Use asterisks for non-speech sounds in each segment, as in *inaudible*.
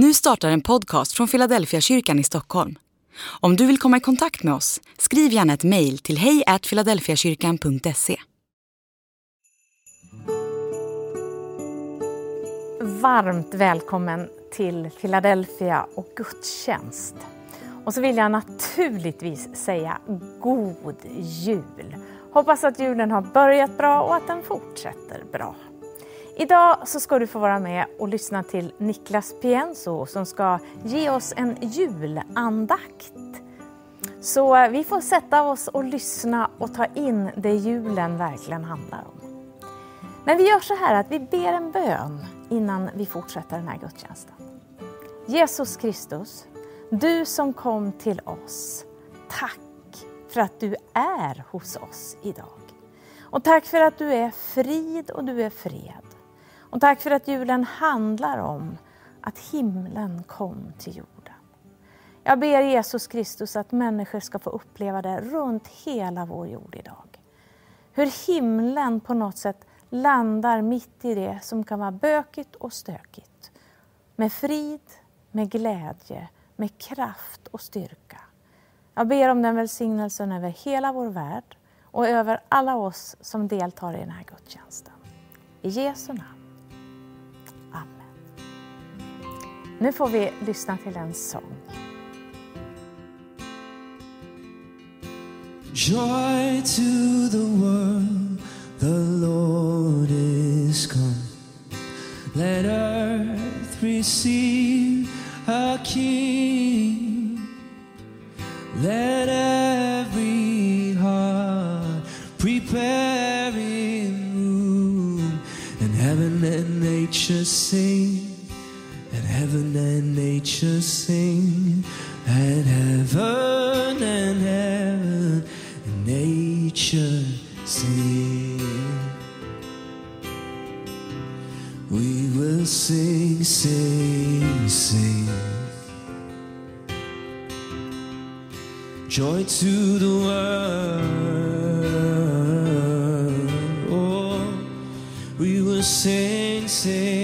Nu startar en podcast från Philadelphia kyrkan i Stockholm. Om du vill komma i kontakt med oss, skriv gärna ett mejl till hejfiladelfiakyrkan.se. Varmt välkommen till Philadelphia och gudstjänst. Och så vill jag naturligtvis säga God Jul! Hoppas att julen har börjat bra och att den fortsätter bra. Idag så ska du få vara med och lyssna till Niklas Pienso som ska ge oss en julandakt. Så vi får sätta oss och lyssna och ta in det julen verkligen handlar om. Men vi gör så här att vi ber en bön innan vi fortsätter den här gudstjänsten. Jesus Kristus, du som kom till oss. Tack för att du är hos oss idag. Och tack för att du är frid och du är fred. Och tack för att julen handlar om att himlen kom till jorden. Jag ber Jesus Kristus att människor ska få uppleva det runt hela vår jord idag. Hur himlen på något sätt landar mitt i det som kan vara bökigt och stökigt. Med frid, med glädje, med kraft och styrka. Jag ber om den välsignelsen över hela vår värld och över alla oss som deltar i den här gudstjänsten. I Jesu namn. Nu får vi lyssna till en sång. Joy to the world, the Lord is come. Let earth receive a king. Let every heart prepare in room, and heaven and nature sing nature sing, and heaven and heaven nature sing. We will sing, sing, sing. Joy to the world. Oh, we will sing, sing,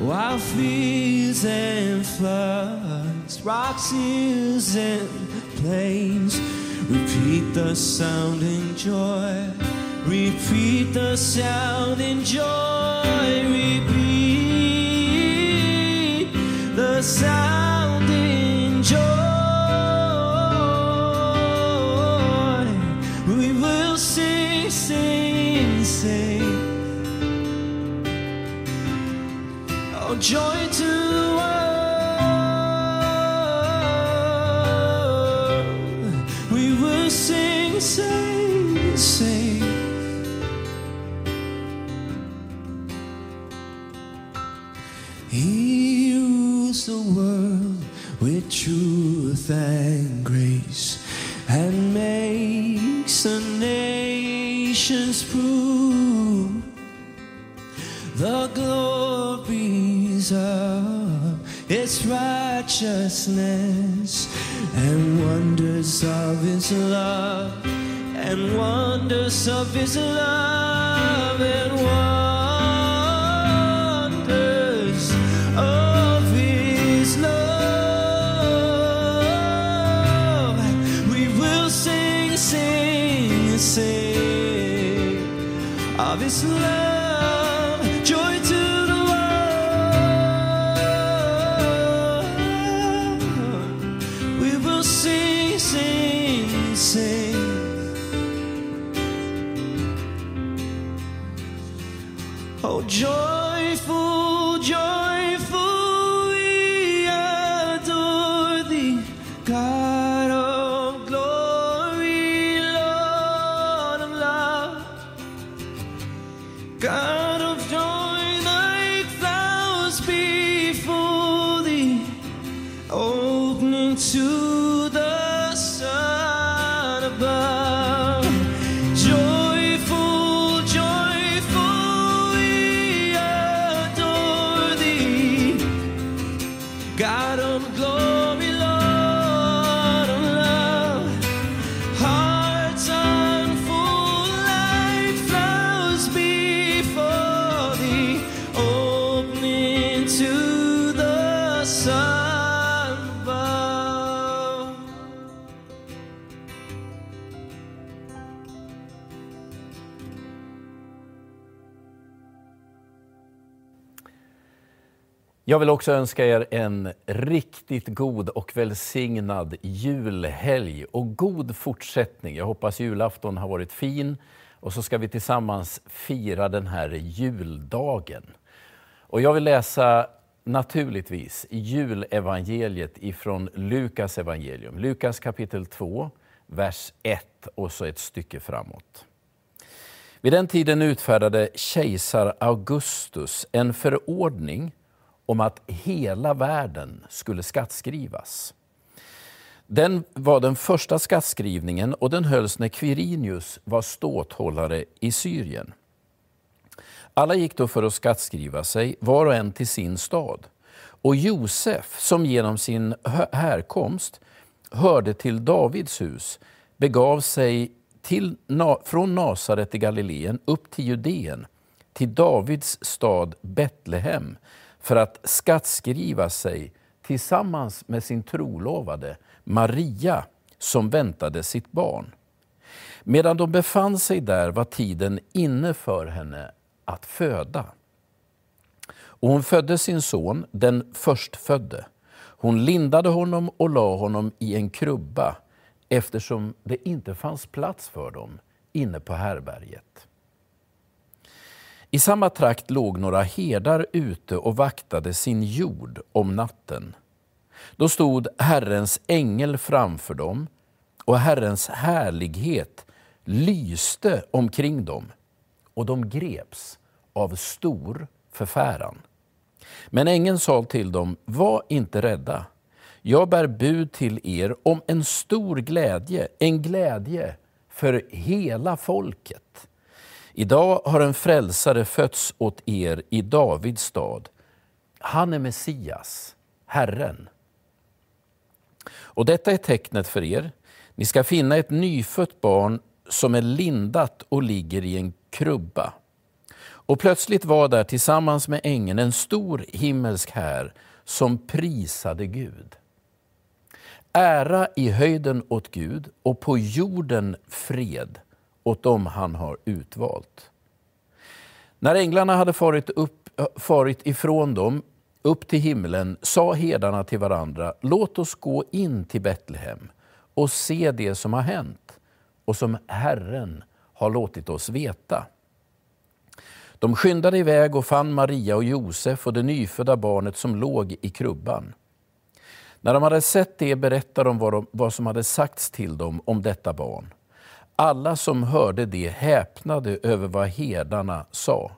while fields and floods, rocks, hills, and plains repeat the sound in joy. Repeat the sound in joy. Repeat the sounding joy to the world. We will sing, sing, sing. He rules the world with truth and grace and makes the nations prove righteousness and wonders of his love and wonders of his love and wonders of his love. We will sing, sing, sing of his love. joy. Jag vill också önska er en riktigt god och välsignad julhelg och god fortsättning. Jag hoppas julafton har varit fin och så ska vi tillsammans fira den här juldagen. Och jag vill läsa naturligtvis julevangeliet ifrån Lukas evangelium. Lukas kapitel 2, vers 1 och så ett stycke framåt. Vid den tiden utfärdade kejsar Augustus en förordning om att hela världen skulle skattskrivas. Den var den första skattskrivningen och den hölls när Quirinius var ståthållare i Syrien. Alla gick då för att skattskriva sig, var och en till sin stad. Och Josef, som genom sin härkomst hörde till Davids hus, begav sig till, från Nasaret i Galileen upp till Judeen, till Davids stad Betlehem, för att skattskriva sig tillsammans med sin trolovade Maria, som väntade sitt barn. Medan de befann sig där var tiden inne för henne att föda. Och hon födde sin son, den förstfödde. Hon lindade honom och la honom i en krubba eftersom det inte fanns plats för dem inne på härberget. I samma trakt låg några herdar ute och vaktade sin jord om natten. Då stod Herrens ängel framför dem och Herrens härlighet lyste omkring dem och de greps av stor förfäran. Men ängeln sa till dem, var inte rädda. Jag bär bud till er om en stor glädje, en glädje för hela folket. Idag har en frälsare fötts åt er i Davids stad. Han är Messias, Herren. Och detta är tecknet för er. Ni ska finna ett nyfött barn som är lindat och ligger i en krubba. Och plötsligt var där tillsammans med ängeln en stor himmelsk här som prisade Gud. Ära i höjden åt Gud och på jorden fred åt dem han har utvalt. När änglarna hade farit, upp, farit ifrån dem upp till himlen sa herdarna till varandra, låt oss gå in till Betlehem och se det som har hänt och som Herren har låtit oss veta. De skyndade iväg och fann Maria och Josef och det nyfödda barnet som låg i krubban. När de hade sett det berättade de vad, de vad som hade sagts till dem om detta barn. Alla som hörde det häpnade över vad herdarna sa.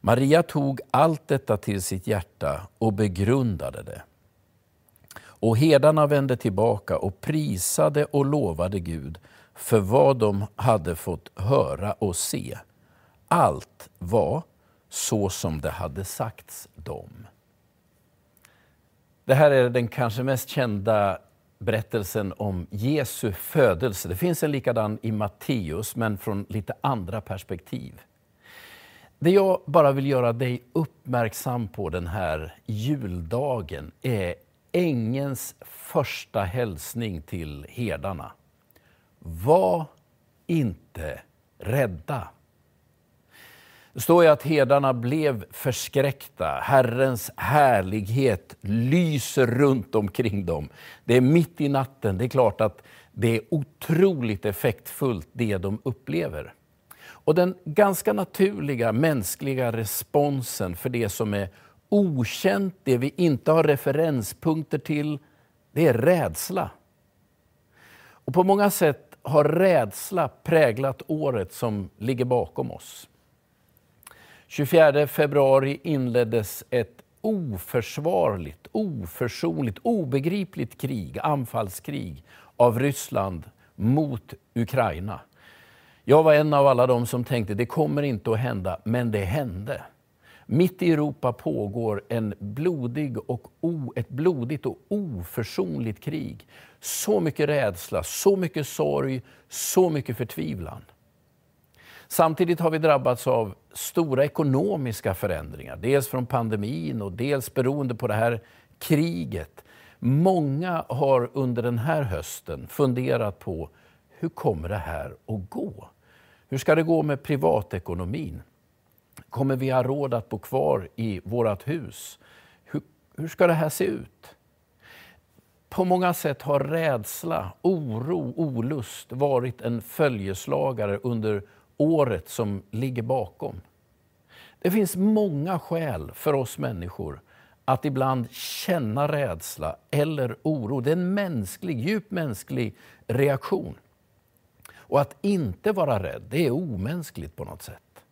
Maria tog allt detta till sitt hjärta och begrundade det. Och herdarna vände tillbaka och prisade och lovade Gud för vad de hade fått höra och se. Allt var så som det hade sagts dem. Det här är den kanske mest kända berättelsen om Jesu födelse. Det finns en likadan i Matteus, men från lite andra perspektiv. Det jag bara vill göra dig uppmärksam på den här juldagen är ängens första hälsning till herdarna. Var inte rädda. Det står ju att herdarna blev förskräckta. Herrens härlighet lyser runt omkring dem. Det är mitt i natten. Det är klart att det är otroligt effektfullt det de upplever. Och den ganska naturliga mänskliga responsen för det som är okänt, det vi inte har referenspunkter till, det är rädsla. Och på många sätt har rädsla präglat året som ligger bakom oss. 24 februari inleddes ett oförsvarligt, oförsonligt, obegripligt krig, anfallskrig av Ryssland mot Ukraina. Jag var en av alla de som tänkte det kommer inte att hända, men det hände. Mitt i Europa pågår en blodig och o, ett blodigt och oförsonligt krig. Så mycket rädsla, så mycket sorg, så mycket förtvivlan. Samtidigt har vi drabbats av stora ekonomiska förändringar. Dels från pandemin och dels beroende på det här kriget. Många har under den här hösten funderat på hur kommer det här att gå? Hur ska det gå med privatekonomin? Kommer vi ha råd att bo kvar i vårt hus? Hur hur ska det här se ut? På många sätt har rädsla, oro, olust varit en följeslagare under året som ligger bakom. Det finns många skäl för oss människor att ibland känna rädsla eller oro. Det är en mänsklig, djup mänsklig reaktion. Och att inte vara rädd, det är omänskligt på något sätt.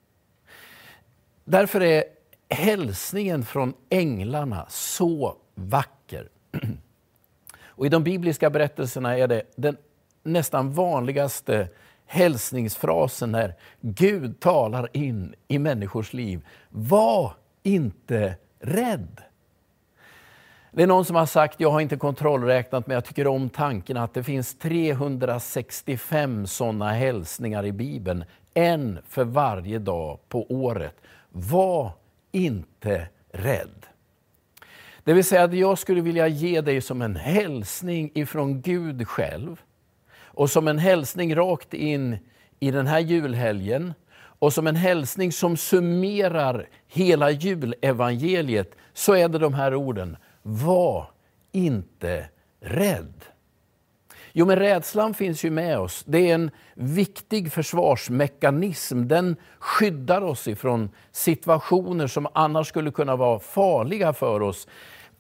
Därför är hälsningen från änglarna så vacker. *clears throat* Och I de bibliska berättelserna är det den nästan vanligaste hälsningsfrasen när Gud talar in i människors liv. Var inte rädd. Det är någon som har sagt, jag har inte kontrollräknat, men jag tycker om tanken att det finns 365 sådana hälsningar i Bibeln. En för varje dag på året. Var inte rädd. Det vill säga att jag skulle vilja ge dig som en hälsning ifrån Gud själv och som en hälsning rakt in i den här julhelgen och som en hälsning som summerar hela julevangeliet så är det de här orden. Var inte rädd. Jo, men rädslan finns ju med oss. Det är en viktig försvarsmekanism. Den skyddar oss ifrån situationer som annars skulle kunna vara farliga för oss.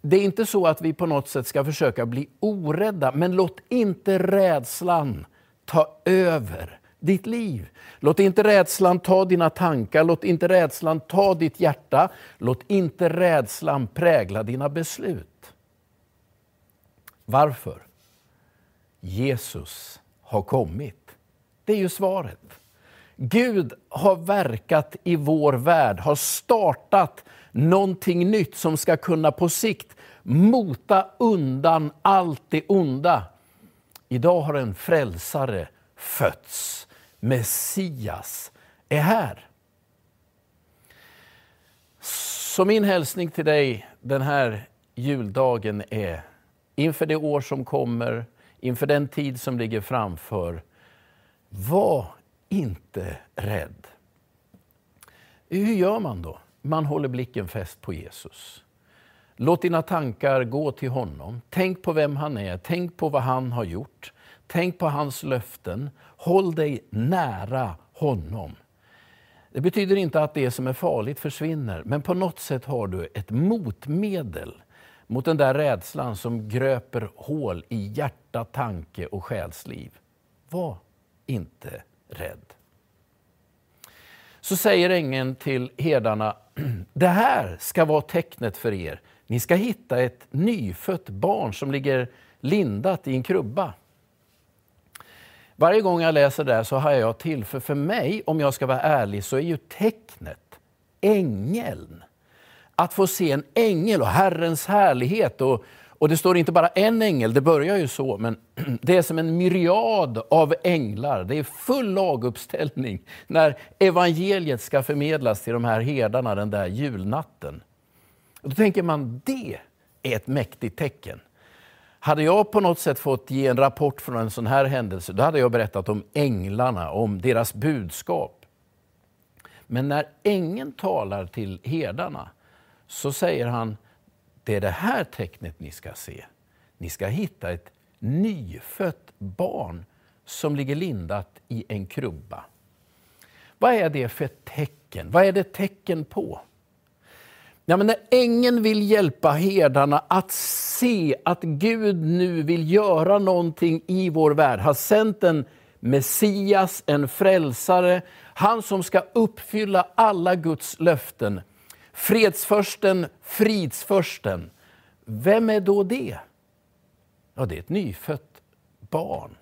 Det är inte så att vi på något sätt ska försöka bli orädda, men låt inte rädslan ta över ditt liv. Låt inte rädslan ta dina tankar, låt inte rädslan ta ditt hjärta. Låt inte rädslan prägla dina beslut. Varför? Jesus har kommit. Det är ju svaret. Gud har verkat i vår värld, har startat någonting nytt som ska kunna på sikt mota undan allt det onda. Idag har en frälsare fötts. Messias är här. Så min hälsning till dig den här juldagen är inför det år som kommer, inför den tid som ligger framför. Var inte rädd. Hur gör man då? Man håller blicken fäst på Jesus. Låt dina tankar gå till honom. Tänk på vem han är, tänk på vad han har gjort. Tänk på hans löften. Håll dig nära honom. Det betyder inte att det som är farligt försvinner, men på något sätt har du ett motmedel mot den där rädslan som gröper hål i hjärta, tanke och själsliv. Var inte rädd. Så säger ängeln till herdarna, det här ska vara tecknet för er. Ni ska hitta ett nyfött barn som ligger lindat i en krubba. Varje gång jag läser det här så har jag till, för för mig, om jag ska vara ärlig, så är ju tecknet ängeln. Att få se en ängel och Herrens härlighet. Och, och det står inte bara en ängel, det börjar ju så, men *clears throat* det är som en myriad av änglar. Det är full laguppställning när evangeliet ska förmedlas till de här herdarna den där julnatten. Och då tänker man, det är ett mäktigt tecken. Hade jag på något sätt fått ge en rapport från en sån här händelse, då hade jag berättat om änglarna, om deras budskap. Men när ängeln talar till herdarna så säger han, det är det här tecknet ni ska se. Ni ska hitta ett nyfött barn som ligger lindat i en krubba. Vad är det för tecken? Vad är det tecken på? Ja, men när ängeln vill hjälpa herdarna att se att Gud nu vill göra någonting i vår värld, har sänt en Messias, en frälsare, han som ska uppfylla alla Guds löften. Fredsförsten, fridsförsten. Vem är då det? Ja, det är ett nyfött barn.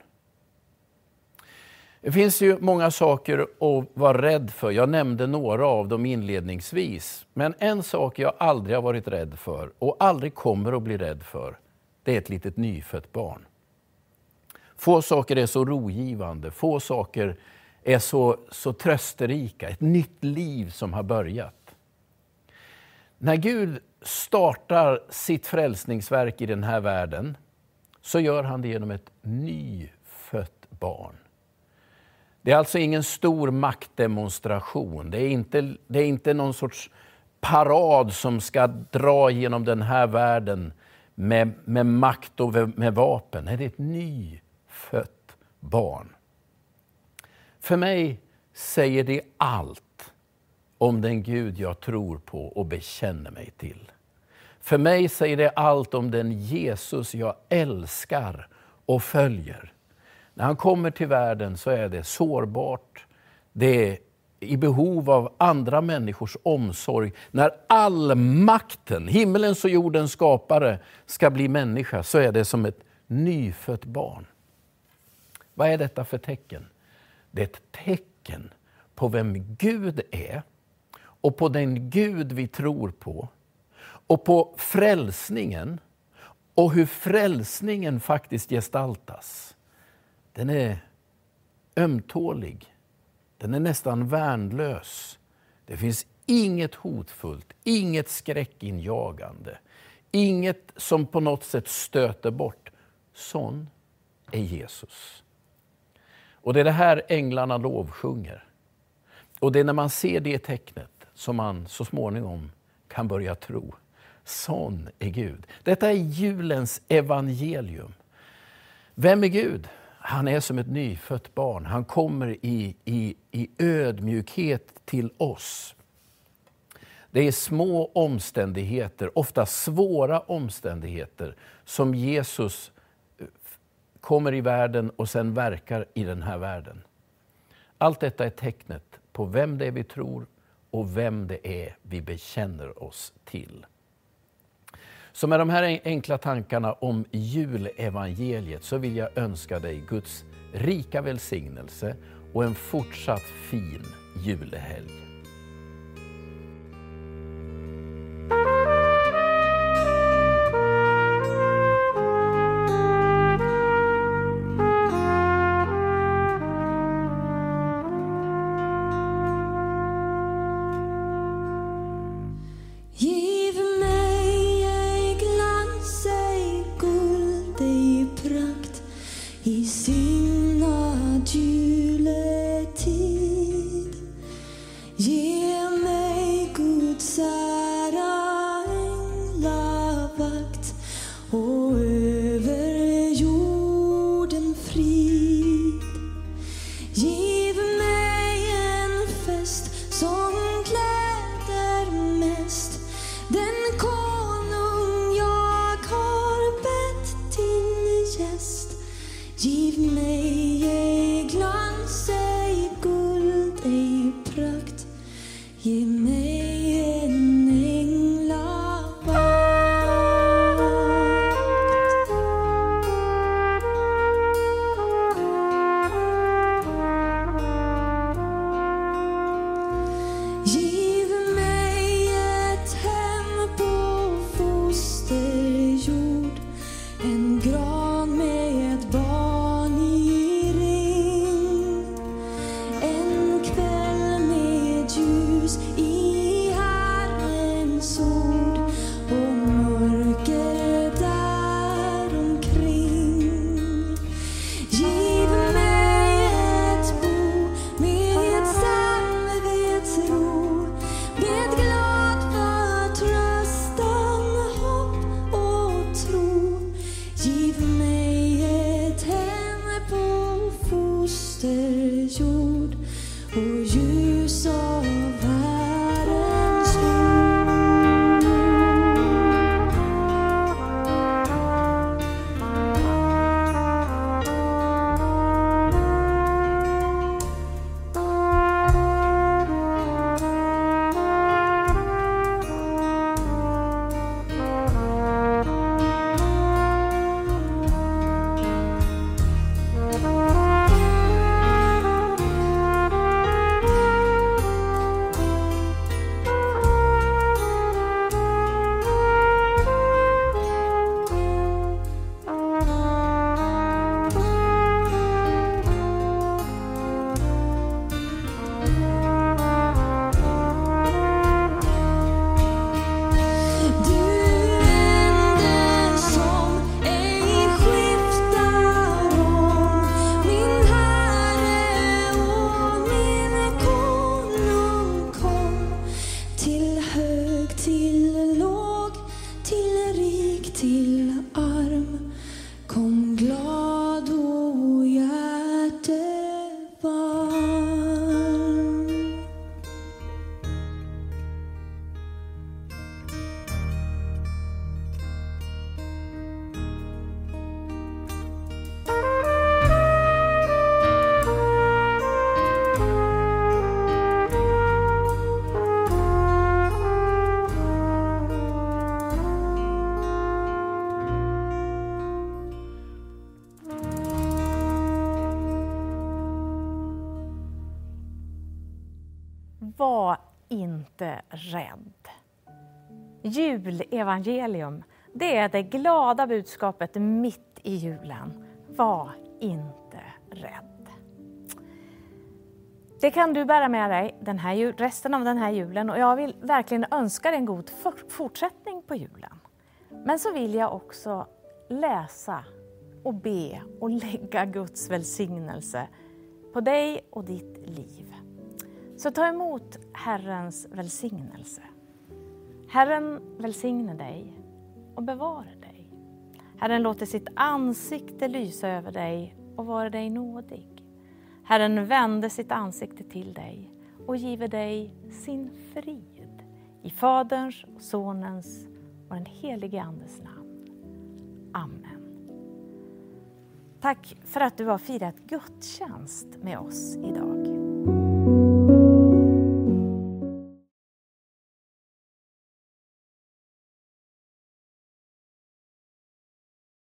Det finns ju många saker att vara rädd för. Jag nämnde några av dem inledningsvis. Men en sak jag aldrig har varit rädd för och aldrig kommer att bli rädd för, det är ett litet nyfött barn. Få saker är så rogivande, få saker är så, så trösterika. Ett nytt liv som har börjat. När Gud startar sitt frälsningsverk i den här världen så gör han det genom ett nyfött barn. Det är alltså ingen stor maktdemonstration. Det är inte, det är inte någon sorts parad som ska dra genom den här världen med, med makt och med vapen. Nej, det är ett nyfött barn. För mig säger det allt om den Gud jag tror på och bekänner mig till. För mig säger det allt om den Jesus jag älskar och följer. När han kommer till världen så är det sårbart, det är i behov av andra människors omsorg. När all makten, himmelens och jordens skapare, ska bli människa så är det som ett nyfött barn. Vad är detta för tecken? Det är ett tecken på vem Gud är och på den Gud vi tror på och på frälsningen och hur frälsningen faktiskt gestaltas. Den är ömtålig, den är nästan värnlös. Det finns inget hotfullt, inget skräckinjagande, inget som på något sätt stöter bort. Sån är Jesus. Och det är det här änglarna lovsjunger. Och det är när man ser det tecknet som man så småningom kan börja tro. Sån är Gud. Detta är julens evangelium. Vem är Gud? Han är som ett nyfött barn. Han kommer i, i, i ödmjukhet till oss. Det är små omständigheter, ofta svåra omständigheter, som Jesus eh, kommer i världen och sen verkar i den här världen. Allt detta är tecknet på vem det är vi tror och vem det är vi bekänner oss till. Så med de här enkla tankarna om julevangeliet så vill jag önska dig Guds rika välsignelse och en fortsatt fin julhelg. Inte rädd. Julevangelium, det är det glada budskapet mitt i julen. Var inte rädd. Det kan du bära med dig den här, jul- resten av den här julen och jag vill verkligen önska dig en god for- fortsättning på julen. Men så vill jag också läsa och be och lägga Guds välsignelse på dig och ditt liv. Så ta emot Herrens välsignelse. Herren välsigne dig och bevara dig. Herren låter sitt ansikte lysa över dig och vara dig nådig. Herren vände sitt ansikte till dig och giver dig sin frid. I Faderns, och Sonens och den helige Andes namn. Amen. Tack för att du har firat gudstjänst med oss idag.